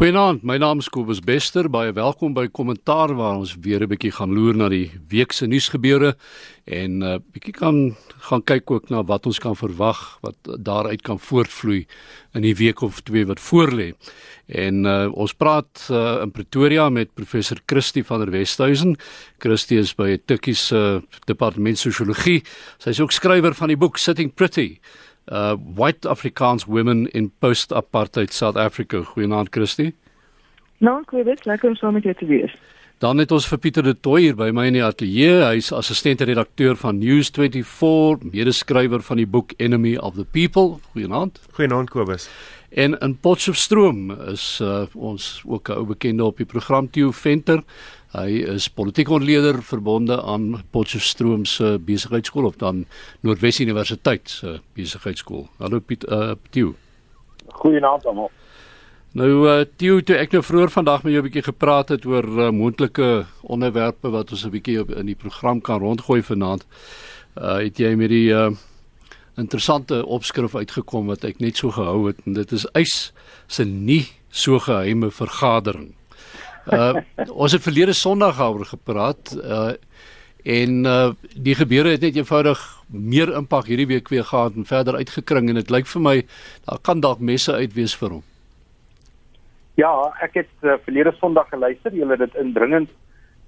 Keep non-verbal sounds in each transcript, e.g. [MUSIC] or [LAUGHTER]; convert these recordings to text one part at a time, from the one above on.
Goeienaand, my naam is Kobus Bester. Baie welkom by Kommentaar waar ons weer 'n bietjie gaan loer na die week se nuusgebeure en 'n uh, bietjie kan gaan kyk ook na wat ons kan verwag wat daaruit kan voortvloei in die week of twee wat voorlê. En uh, ons praat uh, in Pretoria met professor Christie van der Westhuizen. Christie is by Tikkie se uh, departement sosiologie. Sy is ook skrywer van die boek Sitting Pretty uh white afrikaans women in post apartheid South Africa. Goeienaand Christie. Nou, ek weet, lekker om saam met jou te wees. Dan het ons vir Pieter de Tooy hier by my in die ateljee. Hy's assistente redakteur van News24, medeskrywer van die boek Enemy of the People. Goeienaand. Goeienaand Kobus. En in Potchefstroom is uh, ons ook 'n ou bekende op die program Theo Venter. Hy is politieke ontleder verbonde aan Potchefstroom se besigheidskool of dan Noordwes Universiteit se besigheidskool. Hallo Piet uh Theo. Goeienaand almal. Nou uh Theo, toe ek nou vroeër vandag met jou 'n bietjie gepraat het oor uh, moontlike onderwerpe wat ons 'n bietjie in die program kan rondgooi vanaand. Uh het jy met die uh interessante opskrif uitgekom wat ek net so gehou het en dit is eis se nie so geheime vergadering. Uh ons het verlede Sondag daaroor gepraat uh en uh die gebeure het net eenvoudig meer impak hierdie week weer gehad en verder uitgekring en dit lyk vir my daar kan dalk messe uitwees vir hom. Ja, ek het uh, verlede Sondag geluister, julle het dit indringend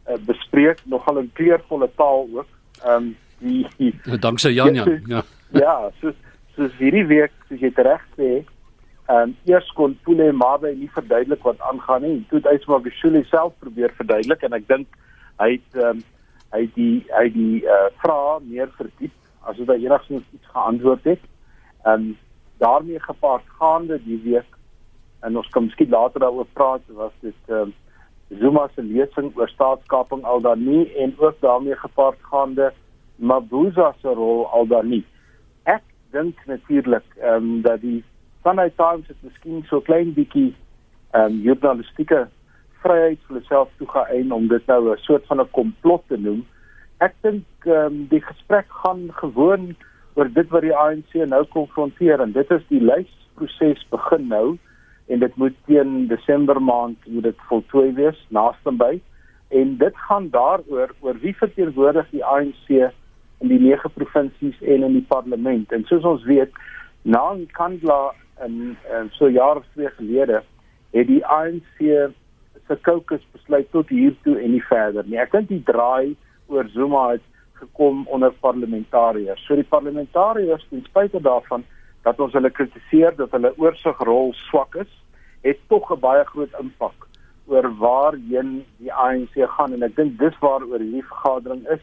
uh, bespreek, nogal in kleurvolle taal ook. Ehm um, die, die Danksy Jan Jan. [LAUGHS] Ja. ja, soos soos hierdie week, soos jy reg sê, um, eers kon Pule Mabe nie verduidelik wat aangaan nie. Toe het sommer Geshule self probeer verduidelik en ek dink hy het ehm um, hy die hy die uh, vrae meer verdiep as wat hy enigstens iets geantwoord het. Ehm um, daarmee gepaard gaande die week en ons kan miskien later daaroor praat was dit ehm um, Zuma se lesing oor staatskaping al dan nie en ook daarmee gepaard gaande Mabuza se rol al dan nie. Ek dink natuurlik ehm um, dat die Sunday Times het miskien so klein bietjie ehm um, journalistieke vryheid vir homself toegeëien om dit nou 'n soort van 'n komplot te noem. Ek dink ehm um, die gesprek gaan gewoon oor dit wat die ANC nou konfronteer en dit is die lysproses begin nou en dit moet teen Desember maand moet dit voltooi wees naaste by en dit gaan daaroor oor wie verteenwoordig die ANC in die nege provinsies en in die parlement en soos ons weet na Nkandla in in so jaar of twee gelede het die ANC se caucus besluit tot hier toe en nie verder nie. Ek dink die draai oor Zuma het gekom onder parlementariërs. So die parlementariërs ten spyte daarvan dat ons hulle kritiseer dat hulle oorsigrol swak is, het tog 'n baie groot impak oor waarheen die ANC gaan en ek dink dis waaroor hierdie vergadering is.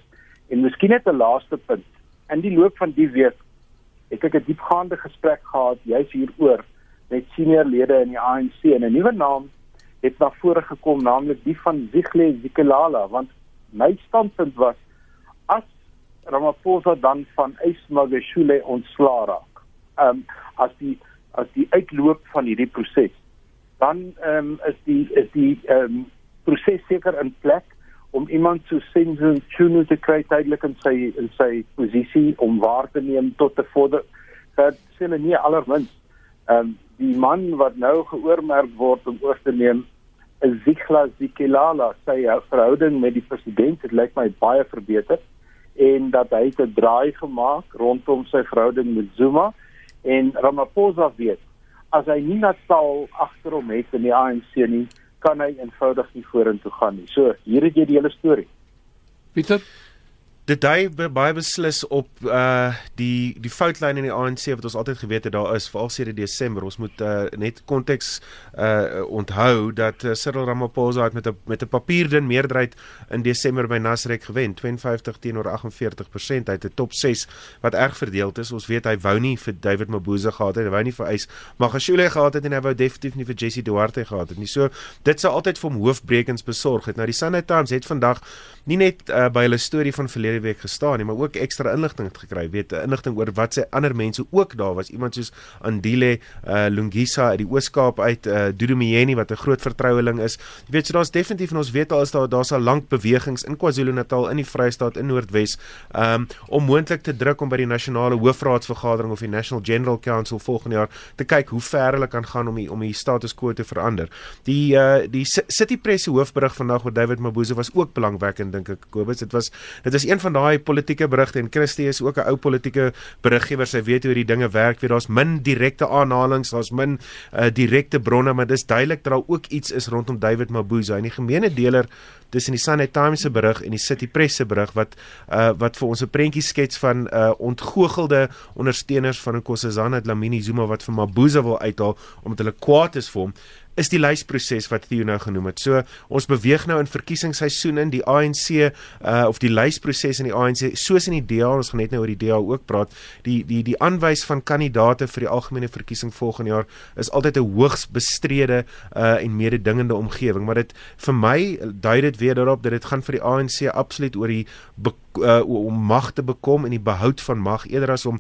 En miskien net 'n laaste punt. In die loop van die week het ek 'n diepgaande gesprek gehad juis hieroor met senior lede in die ANC en 'n nuwe naam het na vore gekom naamlik die van Zigle Zikalala want my standpunt was as Ramaphosa dan van Ismagashule ontslaa raak um, as die as die uitloop van hierdie proses dan um, is die is die um, proses seker in plek om iemand so sensitive tune te kry tydelik in sy in sy posisie om waar te neem tot te vorder dat hulle nie allermins ehm um, die man wat nou geoormerk word om oor te neem is Zigla Zikalala sy verhouding met die president het lyk my baie verbeter en dat hy 'n draai gemaak rondom sy verhouding met Zuma. En Ramaphosa weet as hy nie natal agter hom het in die ANC nie kan hy eenvoudig nie vorentoe gaan nie. So, hier het jy die hele storie. Pieter dit dui baie beslis op uh die die foutlyn in die ANC wat ons altyd geweet het daar is veral sedert Desember. Ons moet uh net konteks uh onthou dat uh, Cyril Ramaphosa het met 'n met 'n papierdun meerderheid in Desember by Nasrek gewen. 52 teenoor 48% uit 'n top 6 wat erg verdeeld is. Ons weet hy wou nie vir David Mabuza gehad het hy wou nie vir Ys Magashule gehad het en hy wou definitief nie vir Jesse Duarte gehad het nie. So dit sou altyd vir hom hoofbrekens besorg het. Nou die Sunday Times het vandag nie net uh, by hulle storie van verlede verlede week gestaan nie, maar ook ekstra inligting het gekry. Weet, inligting oor wat se ander mense ook daar was. Iemand soos Andile uh, Lungisa uit die Oos-Kaap uit uh, Dudu Mjeni wat 'n groot vertroueling is. Jy weet, so daar's definitief en ons weet al is daar daar's al lank bewegings in KwaZulu-Natal in die Vrystaat in Noordwes um, om moontlik te druk om by die nasionale hoofraadsvergadering of die National General Council volgende jaar te kyk hoe ver hulle kan gaan om die, om die status quo te verander. Die uh, die City Press se hoofberig vandag oor David Mabuza was ook belangwekkend dink ek Kobus. Dit was dit is een van daai politieke berigte en Christie is ook 'n ou politieke beriggewer. Sy weet hoe die dinge werk. Weet daar's min direkte aanhalinge, daar's min uh, direkte bronne, maar dis duidelik dat daar ook iets is rondom David Mabuza en die gemeene deler tussen die Sunday Times se berig en die City Press se berig wat uh, wat vir ons 'n prentjie skets van uh, ontgoogelde ondersteuners van Nkosazana Dlamini Zuma wat vir Mabuza wil uithaal omdat hulle kwaad is vir hom is die lysproses wat Theo nou genoem het. So ons beweeg nou in verkiesingsseisoen in die ANC uh of die lysproses in die ANC soos in die DA ons gaan net nou oor die DA ook praat. Die die die aanwys van kandidaate vir die algemene verkiesing volgende jaar is altyd 'n hoogs bestrede uh en mededingende omgewing, maar dit vir my dui dit weer daarop dat dit gaan vir die ANC absoluut oor die uh, om mag te bekom en die behoud van mag eerder as om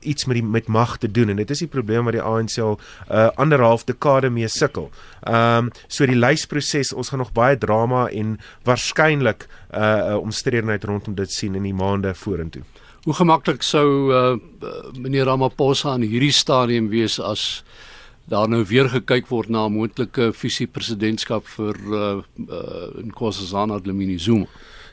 iets met die met mag te doen en dit is die probleem wat die ANC al uh, anderhalf dekade mee sukkel. Ehm um, so die lysproses, ons gaan nog baie drama en waarskynlik 'n uh, uh, omstredenheid rondom dit sien in die maande vorentoe. Hoe gemaklik sou uh, meneer Ramaphosa aan hierdie stadium wees as daar nou weer gekyk word na 'n moontlike visie presidentskap vir uh, uh, Nkosazana Dlamini Zuma?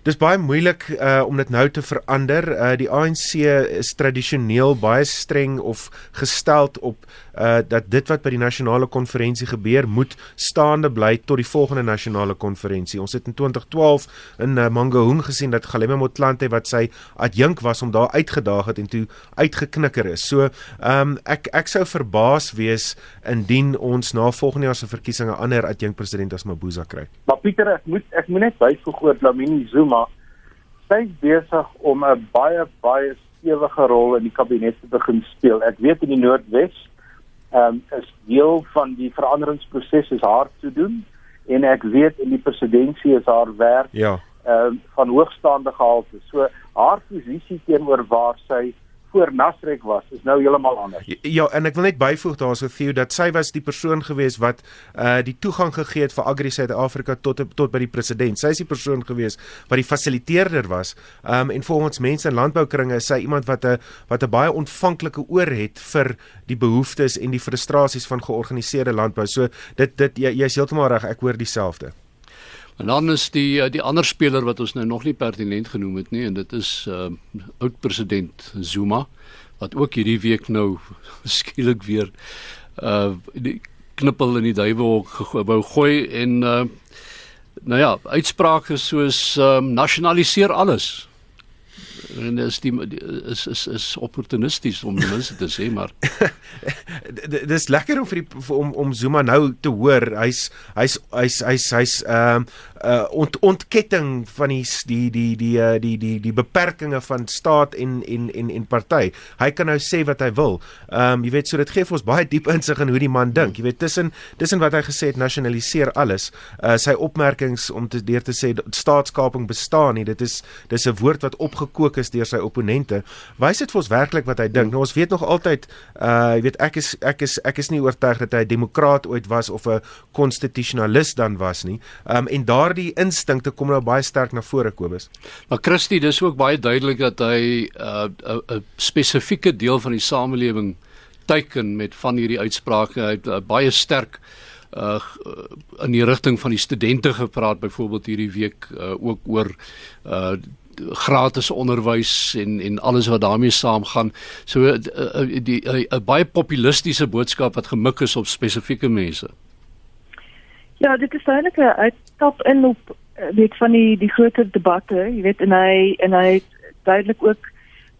Dis baie moeilik uh om dit nou te verander. Uh die ANC is tradisioneel baie streng of gesteld op uh dat dit wat by die nasionale konferensie gebeur moet staande bly tot die volgende nasionale konferensie. Ons het in 2012 in uh, Mangaung gesien dat Galema Motlanthe wat sy adjunk was om daar uitgedaag het en toe uitgeknikker is. So um ek ek sou verbaas wees indien ons na volgende jaar se verkiesing 'n ander adjunk president as Mabuza kry. Maar Pieter, ek moet ek moet net byvoeg oor Lamini Zuma sy's besig om 'n baie baie stewige rol in die kabinet te begin speel. Ek weet in die Noordwes ehm um, is deel van die veranderingsproses is haar te doen en ek weet in die presidentskap is haar werk ja ehm um, van hoogstaande gehalte. So haar posisie teenoor waar sy voor Nasrek was is nou heeltemal anders. Ja, en ek wil net byvoeg daarso Theo dat sy was die persoon gewees wat uh die toegang gegee het vir Agri Suid-Afrika tot tot by die president. Sy is die persoon gewees wat die fasiliteerder was. Um en volgens mense in landboukringe is sy iemand wat 'n wat 'n baie ontvanklike oor het vir die behoeftes en die frustrasies van georganiseerde landbou. So dit dit jy jy's heeltemal reg, ek hoor dieselfde. En dan is die eh, die ander speler wat ons nou nog nie pertinent genoem het nie en dit is uh oud president Zuma wat ook hierdie week nou [LAUGHS] skielik weer uh die knippel in die duiwel wou gooi en uh nou ja, uitsprake soos um nasionaliseer alles en is die is is is opportunisties om mense te sê maar [LAUGHS] dis lekker om vir die om om Zuma nou te hoor. Hy's hy's hy's hy's hy's ehm uh, uh ont, ontketting van die die die die die die die, die beperkings van staat en en en en party hy kan nou sê wat hy wil ehm um, jy weet so dit gee vir ons baie diep [LAUGHS] insig in hoe die man dink jy weet tussen tussen wat hy gesê het nasionaliseer alles uh sy opmerkings om te deur te sê staatskaping bestaan nie dit is dis 'n woord wat opgekook is deur sy opponente. Wys dit vir ons werklik wat hy dink. Nou ons weet nog altyd uh jy weet ek is ek is ek is nie oortuig dat hy 'n demokraat ooit was of 'n konstitusionalis dan was nie. Um en daardie instinkte kom nou baie sterk na vore Kobus. Maar Christie, dis ook baie duidelik dat hy 'n uh, 'n spesifieke deel van die samelewing teiken met van hierdie uitsprake. Hy het uh, baie sterk uh in die rigting van die studente gepraat byvoorbeeld hierdie week uh, ook oor uh gratis onderwys en en alles wat daarmee saamgaan. So uh, die 'n uh, baie populistiese boodskap wat gemik is op spesifieke mense. Ja, dit is eintlik 'n uitstap in op weet van die die groter debatte, jy weet en hy en hy duidelik ook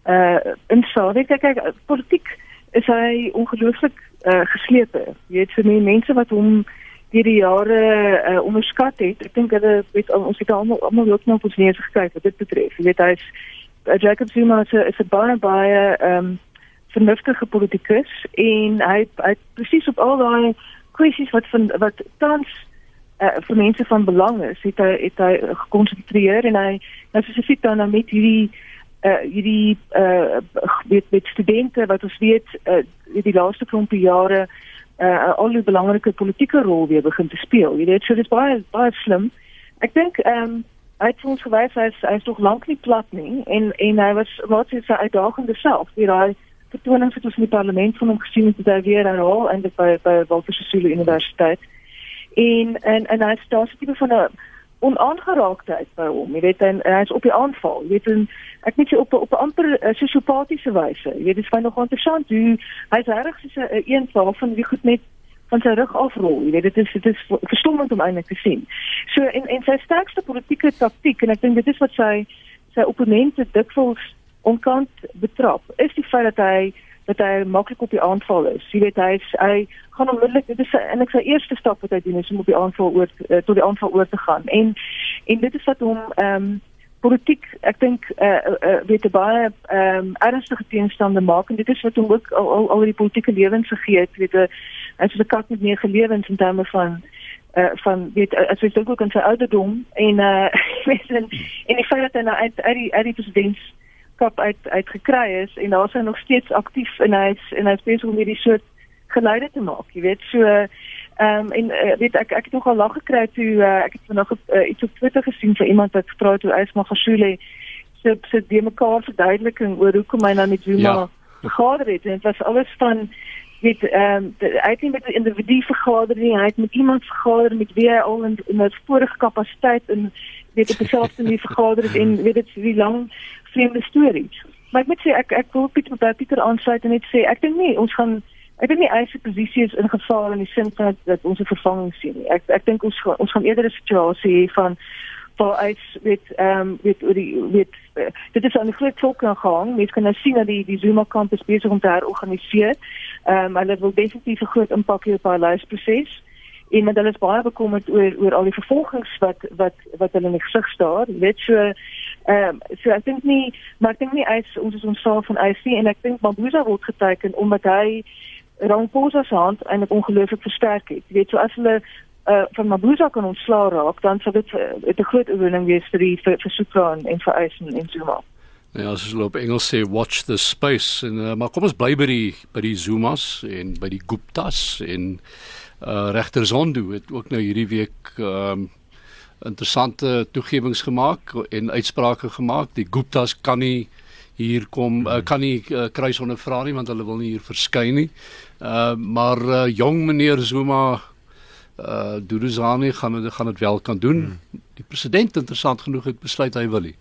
uh in sou kyk kyk politiek is hy ongelooflik uh, geslepe. Jy weet vir my mense wat hom die die jare uh, onderskat het. Ek dink hulle weet ons het almal almal ook nog ons neus gekyk wat dit betref. Jy weet hy's uh, Jacob Zuma is 'n is 'n baie baie ehm um, vernuftige politikus en hy hy presies op al daai kwessies wat van wat tans uh, vir mense van belang is, het hy het hy gekonsentreer en hy nou spesifiek dan met hierdie uh hierdie uh weet met studente wat ons weet uh die laaste klompie jare uh al die belangrike politieke rol weer begin te speel. Jy weet, so dit is baie baie slim. Ek dink ehm um, hy het ons gewys hy is hy is nog lank nie plat nie en en hy was wat is sy uitdagende self. Hier hy vertonings het ons in die parlement van hom gesien het hy weer herhaal en by by Walter Sisulu Universiteit. En en en hy staan so tipe van 'n onaangeraaktheid by hom. Jy weet en, en hy is op die aanval. Jy weet en ek net op op 'n amper uh, sosiopatiese wyse. Jy weet dit is baie nog interessant hoe hy's reg soos 'n een van die goed net van sy rug afrol. Jy weet dit is dit is verstommend om eintlik te sien. So en en sy sterkste politieke taktik en ek dink dit is wat sy sy opponente dikwels onkant betrap. Is die feit dat hy dat hy maklik op die aanval is. Jy weet hy is, hy gaan onmiddellik dit is en ek sy eerste stap wat hy doen is om op die aanval oor uh, tot die aanval oor te gaan. En en dit is wat hom ehm um, politiek ek dink eh uh, uh, weet baie ehm um, ernstige teenstande maak en dit is wat hom ook al al, al die politieke lewens gegee het weet as 'n kat met meer lewens in terme van uh, van weet as jy dink ook aan sy ouderdom en [LAUGHS] uh, en en die feit dat hy nou uit uit die uit die presidentskap uit uit gekry is en daar hy nog steeds aktief en hy is en hy is besig om hierdie soort geluide te maak jy weet so Ehm um, en uh, weet ek ek het nogal lag gekry toe uh, ek het vanoggend uh, iets op Twitter gesien vir iemand wat gepraat het oor Ysma Gashule se se die mekaar verduideliking oor hoekom hy nou met Zuma ja. vergader het en dit was alles van weet ehm um, hy het nie met 'n individu vergader nie hy het met iemand vergader met wie hy al in 'n vorige kapasiteit en weet op dieselfde nie vergader het en weet dit wie lank vreemde stories maar ek moet sê ek ek wil Pieter by Pieter aansluit en net sê ek dink nie ons gaan Ek dink nie eise posisie is in gevaar in die sin van dat ons 'n vervanging sien nie. Ek ek dink ons ons gaan eerder 'n situasie hê van waar uit weet ehm um, weet oor die weet uh, dit is aan die groot volk gegaan. Mens kan nou sien dat die die Zuma kamp is besig om te herorganiseer. Ehm um, hulle wil definitief 'n groot impak hê op haar leisproses. En met hulle is baie bekommerd oor oor al die vervolgings wat wat wat hulle in die gesig staar. Weet so ehm um, so ek dink nie maar ek dink nie eis ons is ons saal van IC en ek dink Mabuza word geteken omdat hy Ramaphosa se hand eintlik ongelooflik versterk het. Jy weet, so as hulle uh, van Mabuza kan ontslaa raak, dan sal dit uh, 'n groot oorwinning wees vir die vir, vir Sutra en, en vir Eisen en Zuma. Ja, as hulle op Engels sê watch the space en uh, maar kom ons bly by die by die Zumas en by die Guptas en uh, regter Zondo het ook nou hierdie week um, interessante toegewings gemaak en uitsprake gemaak. Die Guptas kan nie hier kom uh, kan nie uh, kruis ondervra nie want hulle wil nie hier verskyn nie. Uh maar uh, jong meneer Zuma uh Duduzane gaan gaan dit wel kan doen. Hmm. Die president interessant genoeg het besluit hy wil nie.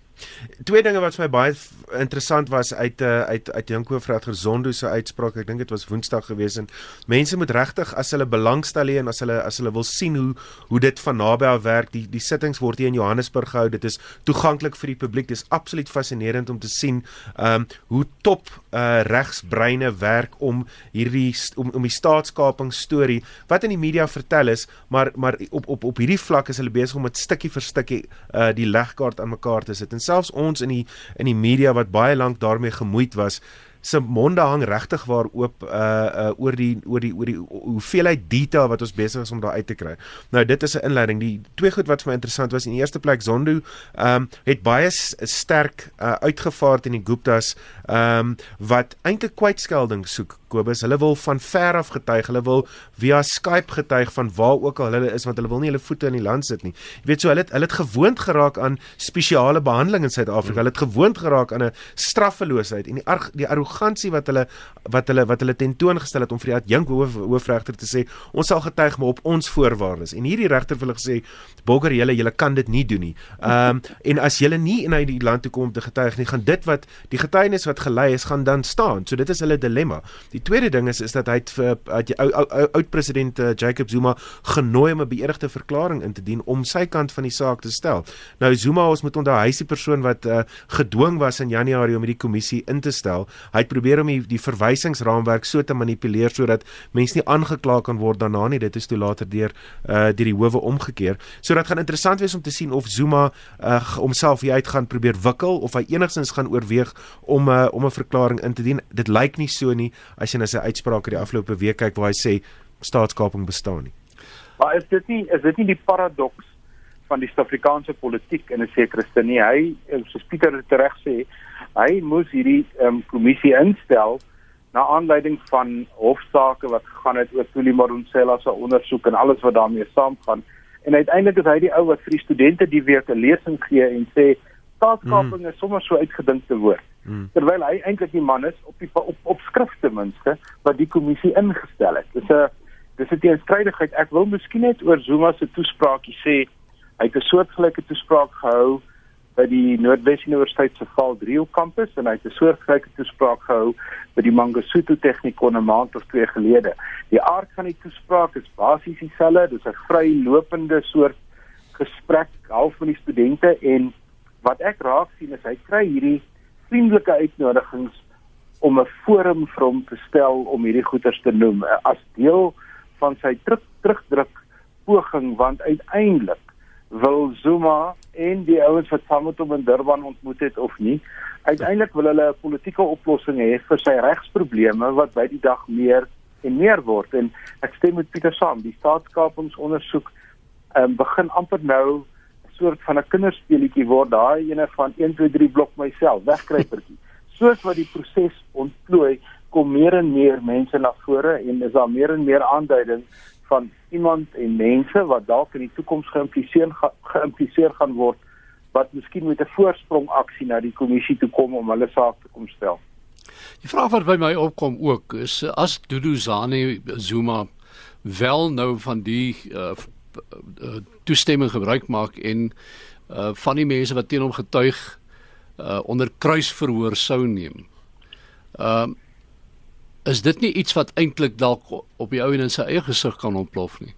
Twee dinge wat vir my baie interessant was uit uh, uit uit Janko Fredger Zondo se uitspraak. Ek dink dit was Woensdag gewees en mense moet regtig as hulle belangstel en as hulle as hulle wil sien hoe hoe dit van naby af werk. Die die sittings word hier in Johannesburg gehou. Dit is toeganklik vir die publiek. Dit is absoluut fascinerend om te sien ehm um, hoe top uh, regsbreine werk om hierdie om om die staatskaping storie wat in die media vertel is, maar maar op op op hierdie vlak is hulle besig om dit stukkie vir stukkie uh, die legkaart aan mekaar te sit. En selfs ons in die in die media wat baie lank daarmee gemoeid was se monde hang regtig waar oop uh uh oor die oor die oor die hoeveelheid detail wat ons besig is om daar uit te kry. Nou dit is 'n inleiding. Die twee goed wat vir my interessant was in die eerste plek Zondo ehm um, het baie sterk uh uitgevaar teen die Guptas ehm um, wat eintlik kwytskelding soek Kobus. Hulle wil van ver af getuig. Hulle wil via Skype getuig van waar ook al hulle is want hulle wil nie hulle voete in die land sit nie. Jy weet so hulle het hulle het gewoond geraak aan spesiale behandeling in Suid-Afrika. Hmm. Hulle het gewoond geraak aan 'n straffeloosheid en die die arrogansie wat hulle wat hulle wat hulle tentoongestel het om vir die adjunk hoof, hoofregter te sê ons sal getuig maar op ons voorwaardes. En hierdie regter wil gesê Bokker julle julle kan dit nie doen nie. Ehm um, [LAUGHS] en as julle nie in die land toe kom om te getuig nie, gaan dit wat die getuienis wat gelei is gaan dan staan. So dit is hulle dilemma. Die tweede ding is is dat hy het vir oud president uh, Jacob Zuma genooi om 'n beëdigde verklaring in te dien om sy kant van die saak te stel. Nou Zuma ons moet onthou hy is die persoon wat uh, gedwing was in Januarie om hierdie kommissie in te stel. Hy het probeer om die, die verwysingsraamwerk so te manipuleer sodat mense nie aangekla kan word daarna nie. Dit is toe later deur uh, deur die howe omgekeer. So dit gaan interessant wees om te sien of Zuma homself uh, hier uit gaan probeer wikkel of hy enigstens gaan oorweeg om uh, om 'n verklaring in te dien. Dit lyk nie so nie as jy na sy uitsprake die afgelope week kyk waar hy sê staatskaping bestaan nie. Maar is dit nie is dit nie die paradoks van die Suid-Afrikaanse politiek in 'n sekere sin nie. Hy soos Pieter reg sê, hy moes hierdie um, kommissie instel na aanleiding van hofsaake wat gegaan het oor Tuli Maronsela se ondersoek en alles wat daarmee saamgaan. En uiteindelik is hy die ou wat vir die studente die week 'n lesing gee en sê staatskaping mm. is sommer so uitgedink te word. Mm. Terwyl hy eintlik die man is op die op op skrif ten minste wat die kommissie ingestel het. Dis 'n dis 'n teenstrydigheid. Ek wil miskien net oor Zuma se toespraakie sê hy het 'n soortgelyke toespraak gehou by die Noordwes Universiteit se Val 3 kampus en hy het 'n soortgelyke toespraak gehou by die Mangosuthu Tegnikon 'n maand of twee gelede. Die aard van die toespraak is basies dieselfde, dis 'n vrylopende soort gesprek half met die studente en wat ek raak sien is hy kry hierdie vriendelike uitnodigings om 'n forum vir hom te stel om hierdie goeters te noem as deel van sy terug terugdruk poging want uiteindelik wil Zuma en die ouens wat saam met hom in Durban ontmoet het of nie, uiteindelik wil hulle 'n politieke oplossing hê vir sy regsprobleme wat by die dag meer en meer word. En ek stem met Pieter saam, die staatskapingsondersoek um, begin amper nou soort van 'n kinderspeletjie word, daai ene van 1 2 3 blok myself, wegkruipertjie. [LAUGHS] Soos wat die proses ontplooi, kom meer en meer mense na vore en is daar meer en meer aanduidings van iemand en mense wat dalk in die toekoms geïmpliseer geïmpliseer gaan word wat miskien met 'n voorsprong aksie na die kommissie toe kom om hulle saak te kom stel. Die vraag wat by my opkom ook is as Dudu Zane Zuma wel nou van die uh, toestemming gebruik maak en uh, van die mense wat teen hom getuig uh, onder kruisverhoor sou neem. Ehm uh, is dit nie iets wat eintlik dalk op die ou en in sy eie gesig kan ontplof nie.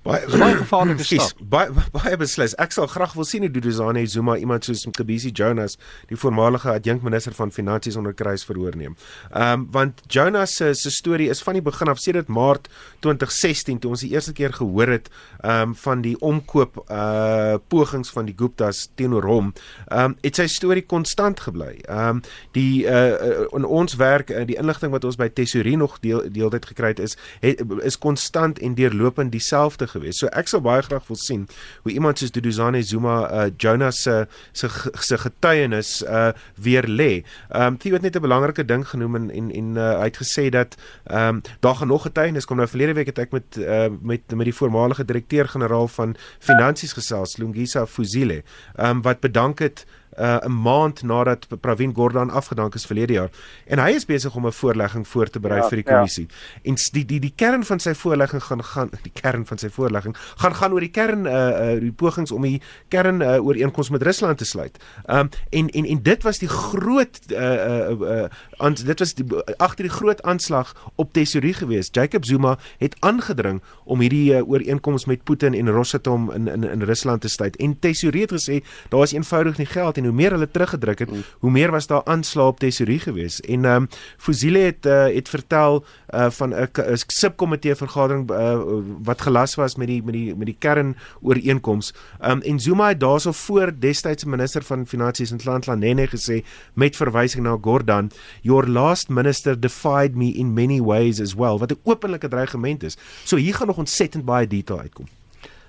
Baie baie gevaarlike stap. Baie baie beslis. Ek sal graag wil sien hoe Duduzane Zuma iemand soos Mkhize Jonas, die voormalige adjunkminister van finansies onder kruis verhoor neem. Ehm um, want Jonas se se storie is van die begin af sedert Maart 2016 toe ons die eerste keer gehoor het ehm um, van die omkoop uh pogings van die Guptas teenoor hom. Ehm um, het sy storie konstant gebly. Ehm um, die uh in ons werk uh, die inligting wat ons by Tesorie nog deel deeltyd gekry het is het, is konstant en deurlopend dieselfde gewees. So ek sou baie graag wil sien hoe iemand soos Duduzane Zuma uh Jonas se se se getuienis uh weer lê. Ehm um, Theo het net 'n belangrike ding genoem en en en uh, hy het gesê dat ehm um, daar gaan nog getuienis kom. Nou verlede week het ek met uh met met die voormalige direkteur-generaal van finansies gesels, Lungisa Fuzile, ehm um, wat bedank het uh 'n maand nadat Pravin Gordhan afgedank is verlede jaar en hy is besig om 'n voorlegging voor te berei ja, vir die kommissie. Ja. En die die die kern van sy voorlegging gaan gaan die kern van sy voorlegging gaan gaan oor die kern uh uh die pogings om die kern uh, ooreenkoms met Rusland te sluit. Um en en en dit was die groot uh uh, uh aan dit was die agter die groot aanslag op tesorie gewees. Jacob Zuma het aangedring om hierdie uh, ooreenkoms met Putin en Rosatom in in in Rusland te sluit. En tesorie het gesê daar is eenvoudig nie geld en hoe meer hulle teruggedruk het, mm. hoe meer was daar aanslae op tesorie gewees. En ehm um, Fuzile het uh, het vertel uh, van 'n subkomitee vergadering uh, wat gelas was met die met die met die kern ooreenkoms. Ehm um, en Zuma het daarso voor destydse minister van finansies in Tlantla Nene gesê met verwysing na Gordhan, your last minister defied me in many ways as well, wat 'n openlike dreigement is. So hier gaan nog ontsettend baie detail uitkom.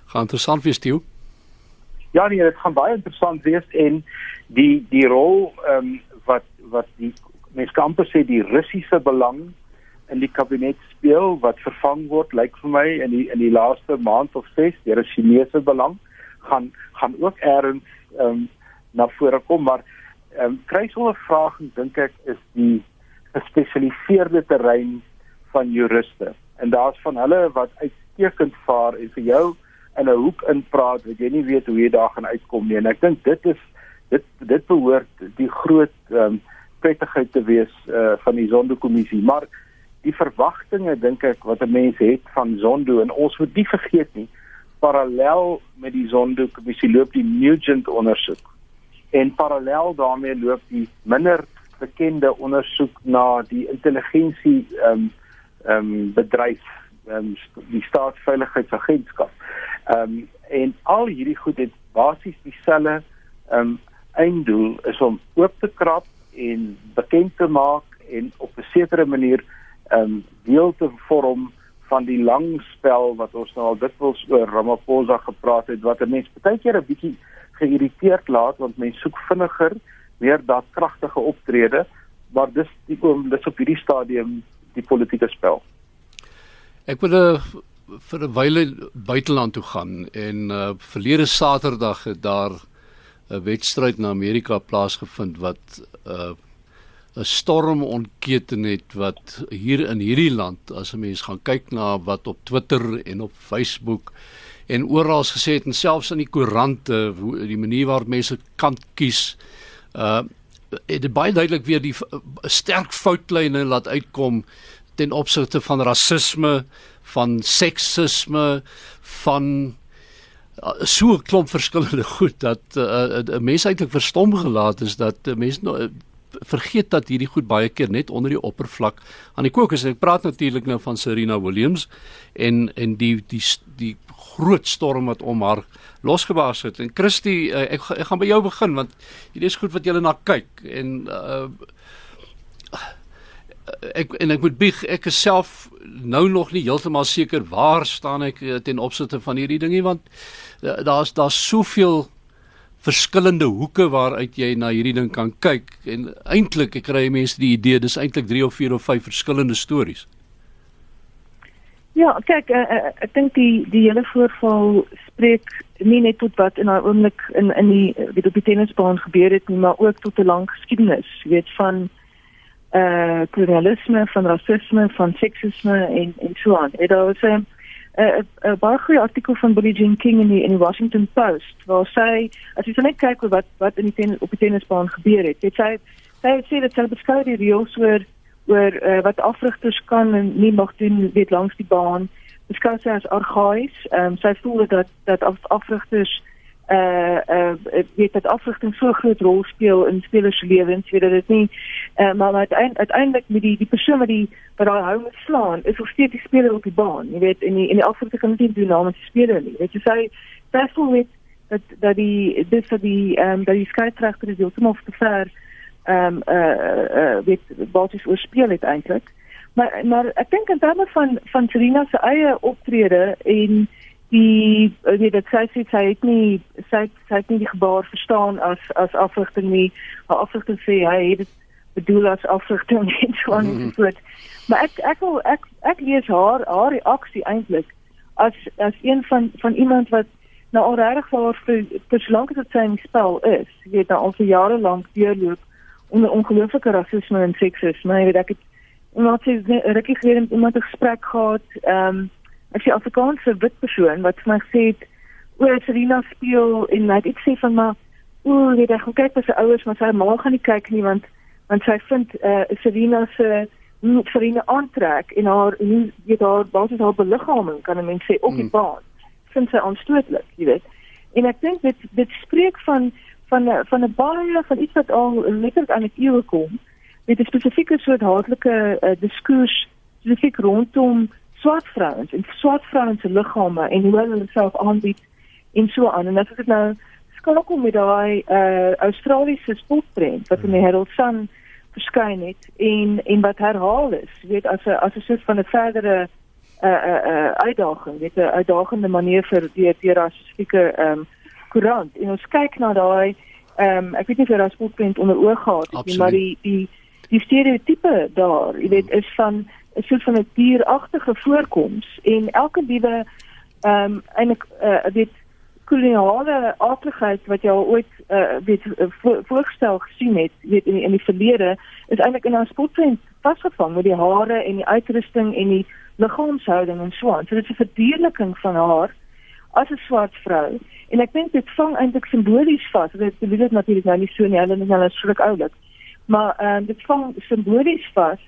Gaan interessant wees, Tieu. Ja nee, dit gaan baie interessant wees en die die rol ehm um, wat wat die mense kan sê die Russiese belang in die kabinet speel wat vervang word lyk vir my in die in die laaste maand of 6 deur 'n Chinese belang gaan gaan ook eers ehm um, na vore kom maar ehm um, kruisvolle vraag dink ek is die gespesialiseerde terrein van juriste. En daar's van hulle wat uitstekend vaar en vir jou in 'n hoek inpraat wat jy nie weet hoe jy daar gaan uitkom nie. En ek dink dit is dit dit behoort die groot ehm um, prettigheid te wees uh van die Zondo-kommissie. Maar die verwagtinge dink ek wat 'n mens het van Zondo en ons moet nie vergeet nie parallel met die Zondo-kommissie loop die Nugent ondersoek. En parallel daarmee loop die minder bekende ondersoek na die intelligensie ehm um, ehm um, bedryf um, die staatsveiligheidsagentskap. Ehm um, en al hierdie goed het basies dieselfde ehm um, einddoel is om oop te krap en bekend te maak en op 'n sekere manier ehm um, deel te vorm van die lang spel wat ons nou al dikwels oor Ramaphosa gepraat het wat 'n mens baie keer 'n bietjie geïrriteerd laat want mense soek vinniger meer daadkragtige optrede maar dis die oom dis op hierdie stadium die politieke spel. Ek wil uh, vir 'n wyle buiteland toe gaan en uh, verlede Saterdag het daar 'n wedstryd in Amerika plaasgevind wat 'n uh, 'n storm ontketen het wat hier in hierdie land as 'n mens gaan kyk na wat op Twitter en op Facebook en oral gesê het en selfs in die koerante die manier waarop mense kant kies uh het baie duidelik weer die sterk foutlyne laat uitkom ten opsigte van rasisme, van seksisme, van uh, so 'n klomp verskillende [LAUGHS] goed dat 'n uh, uh, mens eintlik verstom gelaat is dat uh, mense nou uh, vergeet dat hierdie goed baie keer net onder die oppervlak aan die kook is. Ek praat natuurlik nou van Serena Williams en en die die die groot storm wat om haar losgebaas het. En Christy, uh, ek ek gaan by jou begin want hierdie is goed wat jy na kyk en uh, ek en ek moet bieg ek is self nou nog nie heeltemal seker waar staan ek uh, ten opsigte van hierdie dingie want uh, daar's daar's soveel verskillende hoeke waaruit jy na hierdie ding kan kyk en eintlik kry mense die idee dis eintlik 3 of 4 of 5 verskillende stories. Ja, kyk, uh, uh, ek dink die die hele voorval spreek nie net tot wat in daai oomblik in in die die op die tennisbaan gebeur het nie, maar ook tot 'n lang geskiedenis, weet van eh uh, kolonialisme, van rasisme, van seksisme en en so aan. Dit was 'n 'n baie goeie artikel van Billie Jean King in die in die Washington Post waar sy as jy net kyk wat wat in die tennis op die tennisbaan gebeur het. Dit sy sy sê dat sy beskou die reëls oor oor uh, wat afrigters kan en nie mag doen weet langs die baan beskou sy as argaïs. Ehm um, sy voel dat dat af, afrigters uh uh weet dat afrigting so groot rol speel in spelers se lewens, weet dat dit nie uh, maar uiteindelik uiteindelik met die die persoon wat die wat daai hou moet slaan, is of steeds die speler op die baan. Jy weet in die in die afrigting kan nie doen namens die speler nie. Weet jy sy voel weet dat dat die dis vir die ehm um, dat die skeieregter is heeltemal te ver ehm um, uh uh weet wat is oorspeel het eintlik. Maar maar ek dink in terme van van Serena se eie optrede en die weet dit sê sy sê het nie sy sy het nie die gebaar verstaan as as afrigting nie. Haar afrigting sê hy het dit bedoel as afrigting [LAUGHS] en so aan en so voort. Maar ek ek wil ek ek lees haar haar reaksie eintlik as as een van van iemand wat nou al reg vir vir vir so lank as dit sy spel is. Jy weet nou al vir jare lank deurloop onder ongelooflike rasisme en seksisme. Jy weet ek het iemand sê rukkie gelede met iemand 'n gesprek gehad, ehm um, as jy Afrikaanse wit persoon wat vir my sê o, Serena speel en net ek sê van maar o, jy dink kyk vir sy ouers, maar sy ma gaan nie kyk nie want want sy vind eh uh, Serena se nie Serena aantrek en haar hoe jy daar basies haar beliggaaming kan 'n mens sê op die mm. baan. Vind sy aanstootlik, jy weet. En ek dink dit dit spreek van van van 'n baie van iets wat al letterlik aan die eeu kom met 'n spesifieke soort haatlike uh, diskurs spesifiek rondom swart vrouens en swart vrouens se liggame en hoe hulle self aanbied en so aan. En as ek nou skakel met daai uh, Australiese sportprent wat in die Herald Sun verskyn het en en wat herhaal is weet as 'n as 'n soort van 'n verdere 'n uh, 'n uh, uh, uitdaging weet 'n uitdagende manier vir die die spesifieke ehm um, koerant. En ons kyk na daai ehm um, ek weet nie of jy daai sportprent onder oog gehad het nie maar die die die stereotipe daar, jy weet, is van 'n soort van 'n dieragtige voorkoms en elke liewe ehm um, eintlik uh, weet koloniale aardigheid wat jy al ooit uh, weet uh, voorgestel gesien het, weet in die, in die verlede is eintlik in haar sportprent vasgevang met die hare en die uitrusting en die liggaamshouding en so aan. So dit is 'n verdierliking van haar as 'n swart vrou en ek dink dit vang eintlik simbolies vas. Dit bedoel natuurlik nou nie so nie, hulle is is skrik oulik maar ehm um, dit vang simbolies vas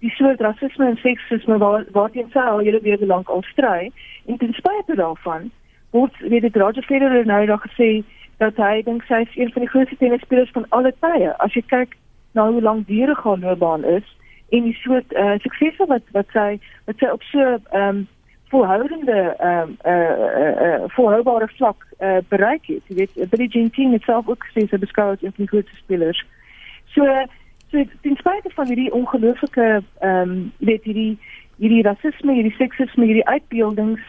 die soort rasisme en seksisme waar jy sê al julle weer lank al stry. En ten spyte daarvan word weet dit Roger Federer nou nog gesê dat hy dink sy is een van die grootste tennisspelers van alle tye. As jy kyk na hoe lank diere gaan loopbaan is en die soort uh, suksese wat wat sy wat sy op so ehm um, volhoudende ehm um, eh uh, uh, uh, volhoubare vlak uh, bereik het. Jy weet Billie Jean King het self ook gesê sy beskou as een van die grootste spelers. So so ten spyte van hierdie ongelooflike ehm um, weet hierdie hierdie rasisme, hierdie seksisme, hierdie uitbeeldings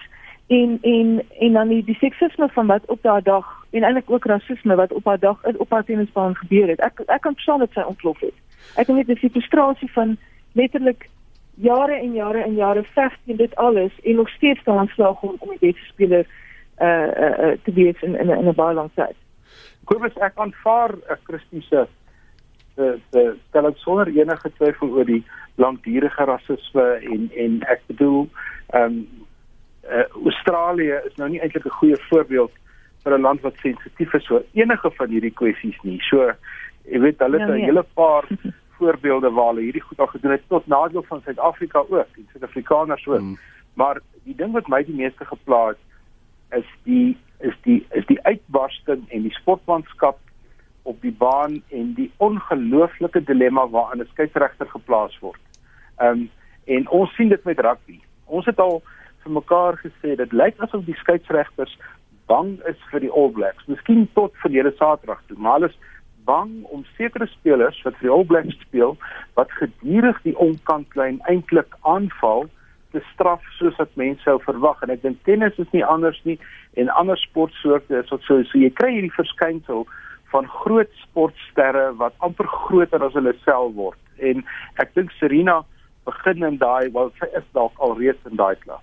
en en en dan die, die seksisme van wat op daardie dag en eintlik ook rasisme wat op daardie dag op haar tennisbaan gebeur het. Ek ek kan sien dit sy ontplof het. Ek weet dis die frustrasie van letterlik jare en jare en jare veg teen dit alles en nog steeds staan slag om om die beste speler uh, uh, uh te wees in in, in 'n baie lang tyd. Kobus ek aanvaar 'n uh, Christiese se se stel ek sonder enige twyfel oor die langdurige rasisme en en ek bedoel ehm um, uh, Australië is nou nie eintlik 'n goeie voorbeeld vir 'n land wat sensitief is oor enige van hierdie kwessies nie. So jy weet hulle het ja, 'n nee. hele paar [LAUGHS] voorbeelde waar hulle hierdie goed al gedoen het tot nadeel van Suid-Afrika ook, die Suid-Afrikaners ook. Hmm. Maar die ding wat my die meeste geplaas is die is die is die uitbarsting en die sportmanskap op die baan en die ongelooflike dilemma waarin 'n skeieregter geplaas word. Ehm um, en ons sien dit met rugby. Ons het al vir mekaar gesê dit lyk asof die skeieregters bang is vir die All Blacks. Miskien tot verlede Saterdag toe, maar hulle is bang om sekere spelers wat vir die All Blacks speel wat gedurig die onkantlyn eintlik aanval te straf soos wat mense sou verwag en ek dink tennis is nie anders nie en ander sportsoorte is wat so so jy kry hierdie verskynsel van groot sportsterre wat amper groter as hulle self word. En ek dink Serena begin in daai wel sy is dalk al reeds in daai klas.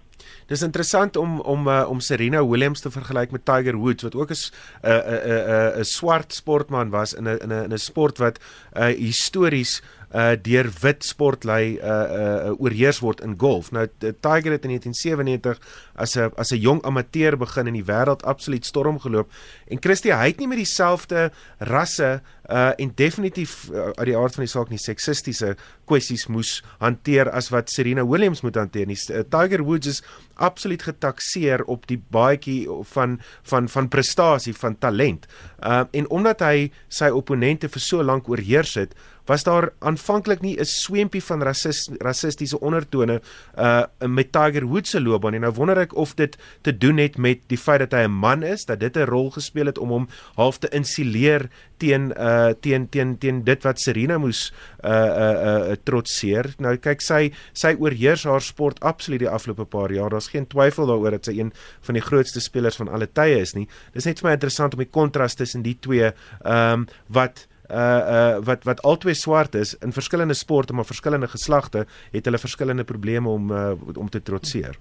Dis interessant om om uh, om Serena Williams te vergelyk met Tiger Woods wat ook 'n 'n 'n 'n swart sportman was in 'n in 'n 'n sport wat uh, histories uh deur wit sportlei uh uh oorheers word in golf. Nou Tiger het in 1997 as 'n as 'n jong amateur begin in die wêreld absoluut storm geloop en Christie hy het nie met dieselfde rasse uh en definitief uh, uit die aard van die saak nie seksistiese kwessies moes hanteer as wat Serena Williams moet hanteer. Nie. Uh, Tiger Woods is absoluut getakseer op die baadjie van van van prestasie, van talent. Uh en omdat hy sy opponente vir so lank oorheers het, was daar aanvanklik nie 'n swempie van rasis, rassistiese ondertone uh met Tiger Woods se loopbaan en nou wonder ek of dit te doen het met die feit dat hy 'n man is dat dit 'n rol gespeel het om hom half te insuleer teen uh teen teen teen dit wat Serena moes uh uh, uh trotseer. Nou kyk sy sy oorheers haar sport absoluut die afgelope paar jaar. Daar's geen twyfel daaroor dat sy een van die grootste spelers van alle tye is nie. Dis net vir my interessant om die kontras tussen die twee ehm um, wat uh uh wat wat albei swart is in verskillende sporte maar verskillende geslagte het hulle verskillende probleme om uh, om te trotseer.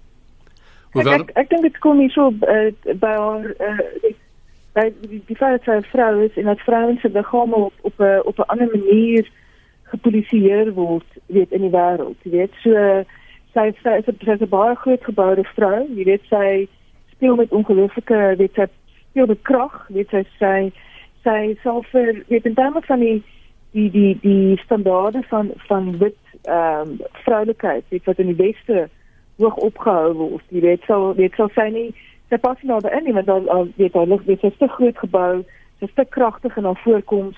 Hoewel ek ek, ek dink dit kom nie so uh, by haar uh by die, die feit dat sy 'n vrou is en dat vrouens se liggame op op 'n op 'n ander manier gepolisieer word weet in die wêreld. Jy weet so sy sy is 'n sy is 'n baie groot geboude vrou. Jy weet sy speel met ongelooflike weet sy speel met krag, weet sy sy sy sal vir weet in terme van die die die die standaarde van van wit ehm um, vroulikheid weet wat in die weste hoog opgehou word jy weet sal weet sal sy nie sy pas nie daar in want al, weet al lig weet sy is te groot gebou sy is te kragtig in haar voorkoms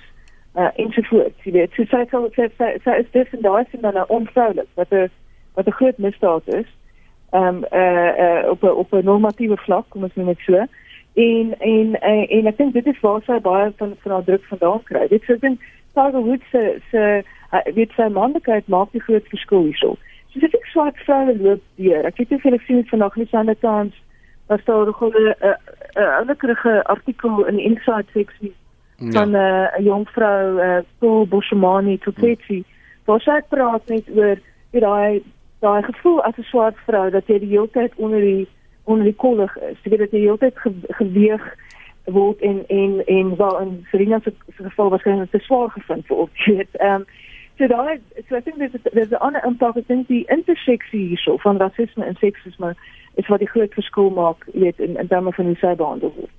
uh, ensovoorts jy weet. So sy sal sy, sy, sy is dis en daai is dan 'n onvroulik wat 'n wat 'n groot misdaad is ehm um, uh, uh, op 'n op 'n normatiewe vlak kom ons net so en en en, en ek dink dit is waar sy baie van van haar druk vandaan kry. Dit sou dink Tiger Woods se se weet sy manlikheid maak die groot verskil hierso. So dit ek swart vroue loop deur. Ek het net gesien vanoggend nie sande kans was daar nog 'n 'n wonderlike artikel in Inside Seksie ja. van 'n uh, jong vrou, uh, Paul Boschmani Toteti. Waar sy praat net oor daai daai gevoel as 'n swart vrou dat jy die hele tyd onder die onrekollig is. Jy weet dat jy heeltyd ge geweeg word en en en waar in Serena se geval waarskynlik te swaar gevind word. Jy weet, ehm um, so daai so ek dink dis dis 'n ander impak ek dink die interseksie hierso van rasisme en seksisme is wat die groot verskil maak, jy weet, in in terme van hoe sy behandel word.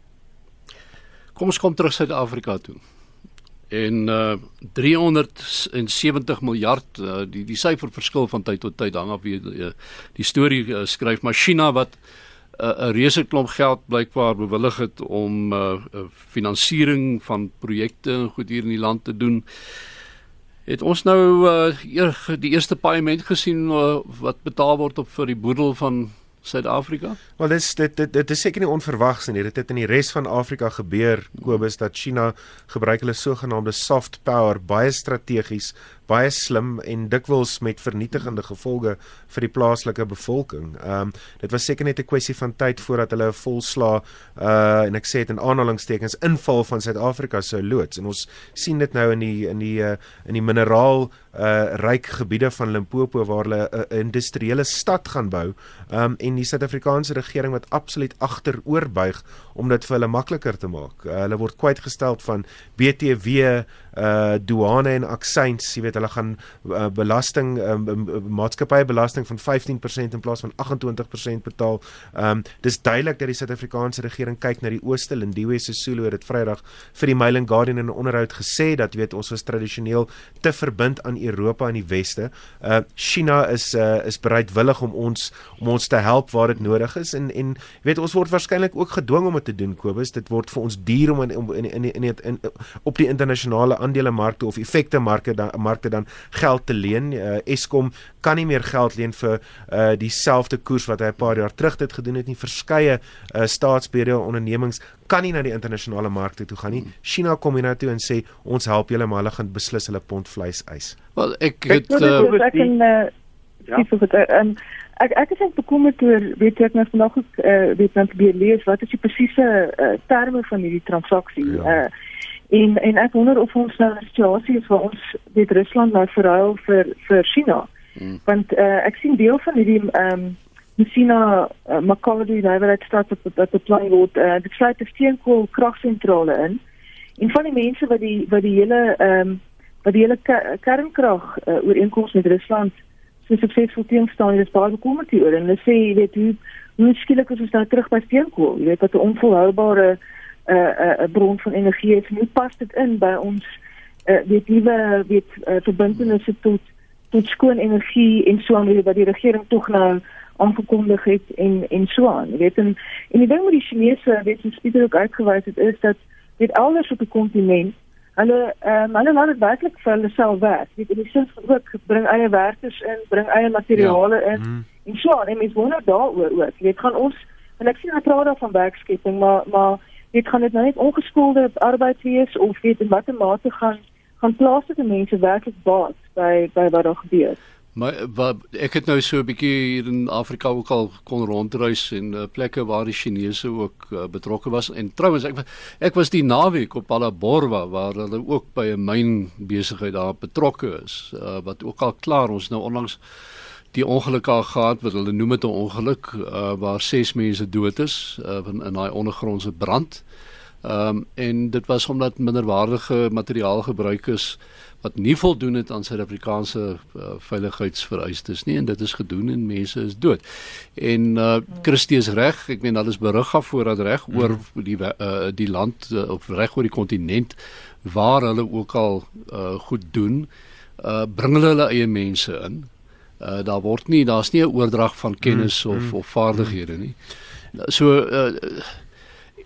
Kom ons kom terug Suid-Afrika toe. En uh 370 miljard uh, die die syfer verskil van tyd tot tyd hang af wie die, die storie uh, skryf maar China wat 'n reuse klomp geld blykbaar bewillig het om uh, uh, finansiering van projekte en goed hier in die land te doen. Het ons nou uh, die eerste paaiement gesien uh, wat betaal word op vir die boedel van Suid-Afrika? Wel dis dit dit dit is seker nie onverwags nie. Dit het in die res van Afrika gebeur, Kobus, dat China gebruik hulle sogenaamde soft power baie strategies baie slim en dikwels met vernietigende gevolge vir die plaaslike bevolking. Ehm um, dit was seker net 'n kwessie van tyd voordat hulle 'n volslaa uh en ek sê dit in aanhalingstekens inval van Suid-Afrika sou loods en ons sien dit nou in die in die uh, in die mineraal uh ryk gebiede van Limpopo waar hulle 'n uh, industriële stad gaan bou. Um en die Suid-Afrikaanse regering wat absoluut agteroor buig om dit vir hulle makliker te maak. Uh, hulle word kwytgestel van BTW uh douane en aksies, jy weet hulle gaan uh, belasting um, maatskappybelasting van 15% in plaas van 28% betaal. Um dis duidelik dat die Suid-Afrikaanse regering kyk na die ooste. Lindiwe Sisulu het dit Vrydag vir die Mail and Guardian in 'n onderhoud gesê dat weet ons was tradisioneel te verbind aan Europa en die weste. Uh China is uh is bereidwillig om ons om ons te help waar dit nodig is en en weet ons word waarskynlik ook gedwing om dit te doen Kobus. Dit word vir ons duur om in in in, in, in, in op die internasionale aandelemarkte of effekte markte dan markte dan geld te leen. Uh, Eskom kan nie meer geld leen vir uh, dieselfde koers wat hy 'n paar jaar terug dit gedoen het nie. Verskeie uh, staatsbeheerde ondernemings kan nie na die internasionale markte toe gaan nie. China kom hier na toe en sê ons help julle maar hulle gaan beslis hulle pond vleis eis. Wel ek het uh, ek kan uh, ja. Um, ek ek is bekommerd oor weet ek nou vanoggend uh, weet net by lees wat is die presiese uh, terme van hierdie transaksie. Ja. Uh, En en ek wonder of ons nou 'n situasie is waar ons dit Rusland nou verruil vir vir China. Hmm. Want uh, ek sien deel van hierdie ehm um, China uh, Makodi Nywerheid staat op dat die plan word uh, dit sluit 'n steenkool kragsentrale in. En van die mense wat die wat die hele ehm um, wat die hele kernkrag uh, ooreenkoms met Rusland so suksesvol teenstaan, is baie bekommerd oor en hulle sê jy weet hoe hoe skielik is ons nou terug by steenkool. Jy weet dat 'n onvolhoubare uh, 'n uh, bron van energie is. Hoe pas dit in by ons uh, weet nuwe weet uh, verbintenisse tot tot skoon energie en so aan wat die regering tog nou aangekondig het en en so aan. Jy weet en en die ding met die Chinese weet ons spesifiek ook uitgewys het is dat dit elders op die kontinent hulle um, hulle laat dit werklik vir hulle self werk. Weet in die sin van ook bring eie werkers in, bring eie materiale ja. in mm. en so aan. En mens wonder daaroor ook. Jy weet gaan ons en ek sien dat praat daar van werkskepping, maar maar dit gaan dit nou net ongeskoelde arbeid wees of weet in watter mate gaan gaan plaaslike mense werklik baat by by wat daar gebeur. Maar wat ek het nou so 'n bietjie hier in Afrika ook al kon rondreis en uh, plekke waar die Chinese ook uh, betrokke was en trouens ek ek was die naweek op Alaborwa waar hulle ook by 'n myn besigheid daar betrokke is uh, wat ook al klaar ons nou onlangs die ongeluk al gehad wat hulle noem dit 'n ongeluk uh, waar ses mense dood is uh, in, in daai ondergrondse brand. Ehm um, en dit was omdat minderwaardige materiaal gebruik is wat nie voldoen het aan Suid-Afrikaanse uh, veiligheidsvereistes nie en dit is gedoen en mense is dood. En uh Christie is reg, ek meen hulle is berig af voordat reg mm. oor die uh, die land uh, of reg oor die kontinent waar hulle ook al uh, goed doen, uh bring hulle hulle eie mense in uh, daar word nie daar's nie 'n oordrag van kennis mm, of mm, of vaardighede nie. So uh,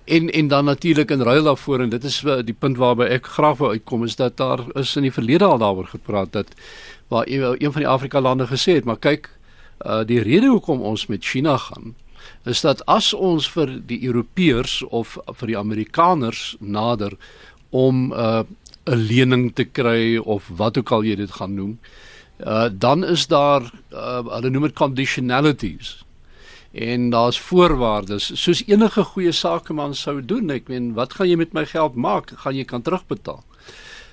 en en dan natuurlik in ruil daarvoor en dit is uh, die punt waarby ek graag wou uitkom is dat daar is in die verlede al daaroor gepraat dat waar een van die Afrika lande gesê het maar kyk uh, die rede hoekom ons met China gaan is dat as ons vir die Europeërs of vir die Amerikaners nader om 'n uh, 'n lening te kry of wat ook al jy dit gaan noem uh, dan is daar uh, hulle noem dit conditionalities. En daar's voorwaardes. Soos enige goeie sakeman sou doen ek meen wat gaan jy met my geld maak? Gaan jy kan terugbetaal?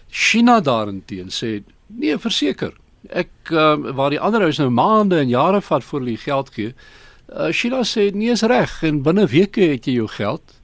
China daarenteen sê nee verseker. Ek uh, waar die ander huis nou maande en jare vat voor hulle geld gee uh, China sê nee is reg. En binne weke het jy jou geld.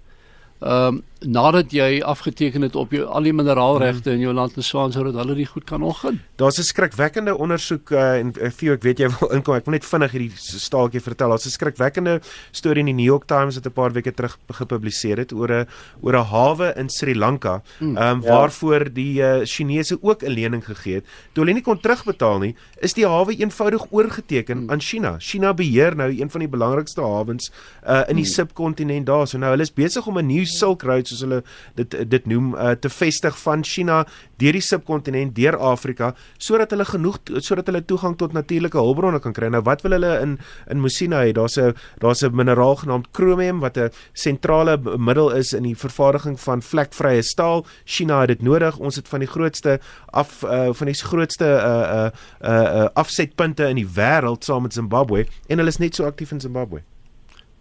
Ehm um, nadat jy afgeteken het op jou al die mineraalregte in jou land en swaan sodat hulle dit goed kan ogin. Daar's 'n skrikwekkende ondersoek uh, en Theo ek weet jy wil inkom ek wil net vinnig hierdie staaltjie vertel. Daar's 'n skrikwekkende storie in die New York Times wat 'n paar weke terug gepubliseer het oor 'n oor 'n hawe in Sri Lanka hmm. ehm um, ja. waarvoor die uh, Chinese ook 'n lening gegee het. Toe hulle nie kon terugbetaal nie, is die hawe eenvoudig oorgeteken hmm. aan China. China beheer nou een van die belangrikste hawens uh, in die hmm. subkontinent daar. So nou hulle is besig om 'n nuwe Silk Road invloed soos hulle dit dit noem uh, te vestig van China deur die subkontinent deur Afrika sodat hulle genoeg sodat hulle toegang tot natuurlike hulpbronne kan kry. Nou wat wil hulle in in Mosina hê? Daar's 'n daar's 'n mineraal genaamd chromium wat 'n sentrale middel is in die vervaardiging van vlekvrye staal. China het dit nodig. Ons het van die grootste af uh, van die grootste uh uh uh, uh afsetpunte in die wêreld saam met Zimbabwe en hulle is net so aktief in Zimbabwe.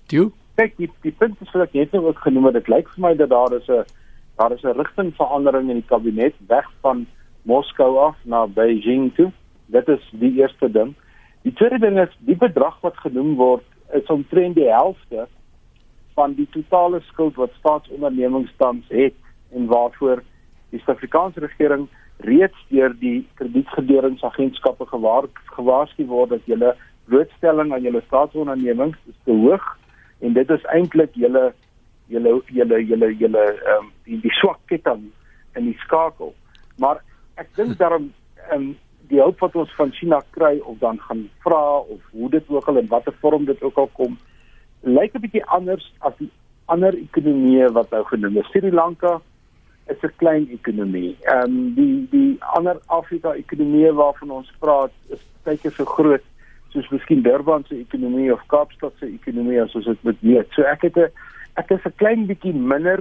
Toe kyk die die punt is wat ek net nou ook genoem het dit lyk vir my dat daar is 'n daar is 'n rigtingverandering in die kabinet weg van Moskou af na Beijing toe. Dit is die eerste ding. Die tweede ding is die bedrag wat genoem word is omtrent die helfte van die totale skuld wat staatsondernemings tans het en waarvoor die Suid-Afrikaanse regering reeds deur die kredietgeleeringsagentskappe gewaarsku word dat julle blootstelling aan julle staatsondernemings is te hoog en dit is eintlik julle julle julle julle julle ehm um, die die swak ketting in die skakel. Maar ek dink [LAUGHS] daarom ehm um, die hulp wat ons van China kry of dan gaan vra of hoe dit ook al in watter vorm dit ook al kom, lyk 'n bietjie anders as die ander ekonomieë wat nou genoem is. Sri Lanka is 'n klein ekonomie. Ehm um, die die ander Afrika ekonomieë waarvan ons praat is baie keer so groot soos miskien Durban se ekonomie of Kaapstad se ekonomie as ons dit moet weet. So ek het 'n ek is 'n klein bietjie minder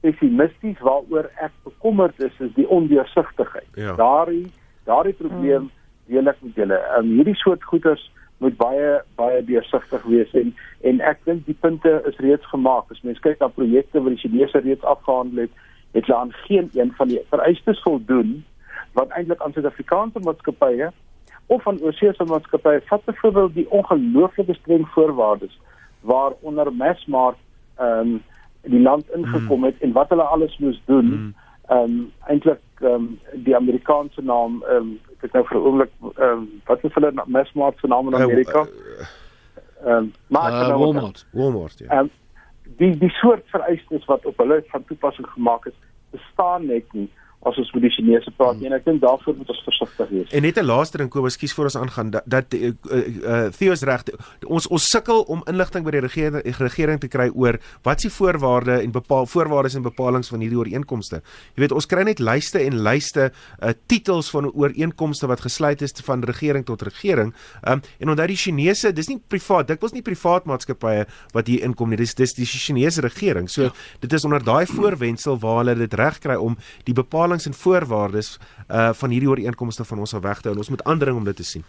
pessimisties waaroor ek bekommerd is is die ondeursigtigheid. Ja. Daardie daardie probleem hmm. deel ek met julle. Um, hierdie soort goeders moet baie baie deursigtig wees en en ek dink die punte is reeds gemaak. As mens kyk na projekte wat die Chinese reeds afgehandel het, het hulle aan geen een van die vereistes voldoen wat eintlik aan Suid-Afrikaanse maatskappye of van oorseese maatskappye vat byvoorbeeld die ongelooflike streng voorwaardes waaronder Massmart ehm um, die land ingekom het mm. en wat hulle alles moes doen mm. ehm um, eintlik ehm um, die Amerikaanse naam ehm um, ek het nou vir 'n oomblik ehm um, wat is hulle Massmart se naam in eh, Amerika eh, ehm um, maar uh, nou Walmart Walmart ja ehm um, die die soort vereistes wat op hulle van toepassing gemaak is bestaan net nie as ons met die Chinese praat nie en ek dink daarvoor moet ons versigtig wees. En net 'n laaste ding Kobus, skuis voor ons aangaan dat, dat uh, uh, Theo's reg ons ons sukkel om inligting by die regering regering te kry oor wat se voorwaarde en bepaal voorwaardes en bepalinge van hierdie ooreenkomste. Jy weet ons kry net lyste en lyste uh, titels van ooreenkomste wat gesluit is van regering tot regering. Um, en onthou die Chinese, dis nie privaat, dit was nie privaat maatskappye wat hier inkom nie. Dis dis die Chinese regering. So ja. dit is onder daai voorwendsel waar hulle dit reg kry om die bepaling bepalinge en voorwaardes uh van hierdie ooreenkomste van ons sal weghou en ons moet aandring om dit te sien.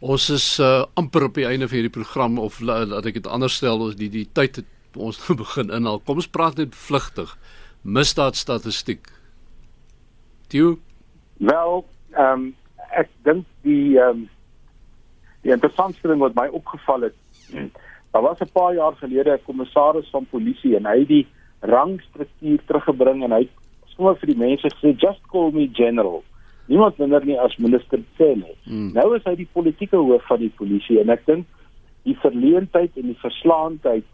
Ons is uh amper op die einde van hierdie program of laat ek dit anders stel ons die die tyd het ons nou [LAUGHS] begin inhaal. Kom ons praat net vlugtig. Misdaadstatistiek. Toe wel ehm um, ek dink die ehm um, die interessantste ding wat my opgeval het [CLEARS THROAT] daar was 'n paar jaar gelede 'n kommissaris van polisie en hy het die rangstruktuur teruggebring en hy sommer vir die mense gesê just call me general. Niemand minder nie as minister nie. Hmm. Nou is hy die politieke hoof van die polisie en ek dink die verleentheid en die verslaandheid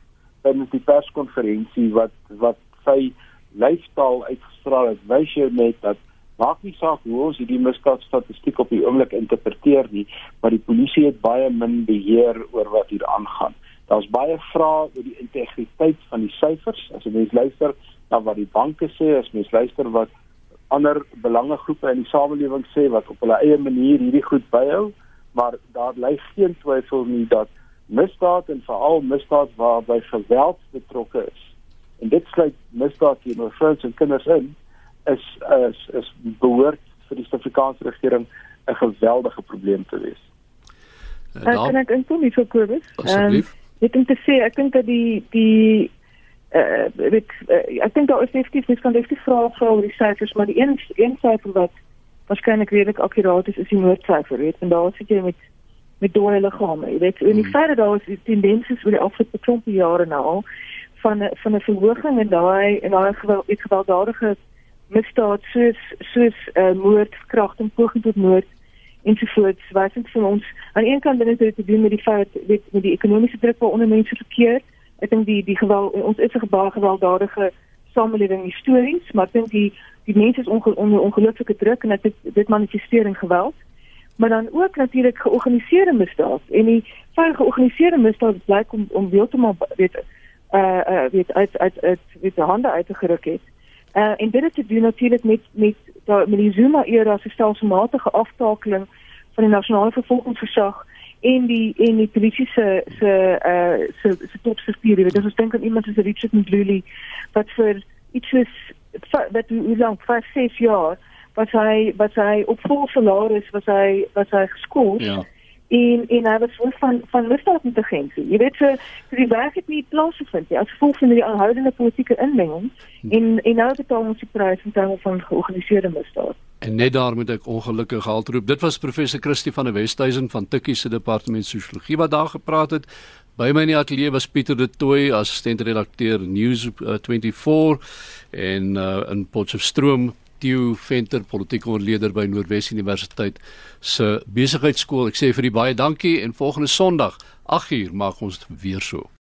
binne die perskonferensie wat wat sy lyfstaal uitgestraal het, wys jou net dat maak nie saak hoe ons hierdie misdaadstatistiek op die oomblik interpreteer nie, maar die polisie het baie min beheer oor wat hier aangaan. Daar's baie vrae oor die integriteit van die syfers. As jy mens luister na wat die banke sê, as mens luister wat ander belangegroepe in die samelewing sê wat op hulle eie manier hierdie goed byhou, maar daar bly geen twyfel nie dat misdaad en veral misdaad waarby geweld betrokke is. En dit sluit misdaad teenoor vrouens en kinders in is is is behoort vir die Suid-Afrikaanse regering 'n geweldige probleem te wees. Uh, kan ek inkom nie vir Kobus? Asseblief. Um, ek dink te sê ek dink dat die die uh, weet uh, ek dink daar is definitief mens kan definitief vra vra oor die syfers maar die een een syfer wat waarskynlik redelik akkuraat is is die moordsyfer weet. En daar sit jy met met dode liggame jy weet. En die hmm. feit dat daar is die tendense oor die afgelope klompe jare nou al van van 'n verhoging in daai en daai geweld iets gewelddadige misdaad soos soos uh, moord kragting poging tot moord ensovoorts wat dit vir ons. Aan een kant binne te doen met die feit weet met die ekonomiese druk waaronder mense verkeer ek dink die die geweld ons is 'n gebaar gewelddadige samelewing histories maar ek dink die die mense is onge, onder ongelooflike druk en dit dit manifesteer in geweld maar dan ook natuurlik georganiseerde misdaad en die van georganiseerde misdaad blyk om om heeltemal weet uh uh weet uit uit uit weet die hande uitgeruk het. Uh en dit het te doen natuurlik met met daar met die Zuma era se stelselmatige aftakeling van die nasionale vervolgingsgesag en die en die polisie se se uh se se topstruktuur. Dit is dink aan iemand soos Richard Mdluli wat vir iets soos wat hoe lank 5 6 jaar wat hy wat hy op vol salaris was hy was hy geskool. Ja en en hy was hoof van van misdaadintelligensie. Jy weet so die werk het nie plaasgevind nie as gevolg van die aanhoudende politieke inmenging en en nou betaal ons die prys in terme van georganiseerde misdaad. En net daar moet ek ongelukkig haltroep. Dit was professor Christie van der Westhuizen van Tikkie se departement sosiologie wat daar gepraat het. By my in die ateljee was Pieter de Tooy, assistent redakteur News uh, 24 en uh, in Potchefstroom Theo Venter, politieke ontleder by Noordwes Universiteit se besigheidskool. Ek sê vir u baie dankie en volgende Sondag 8uur maak ons weer so.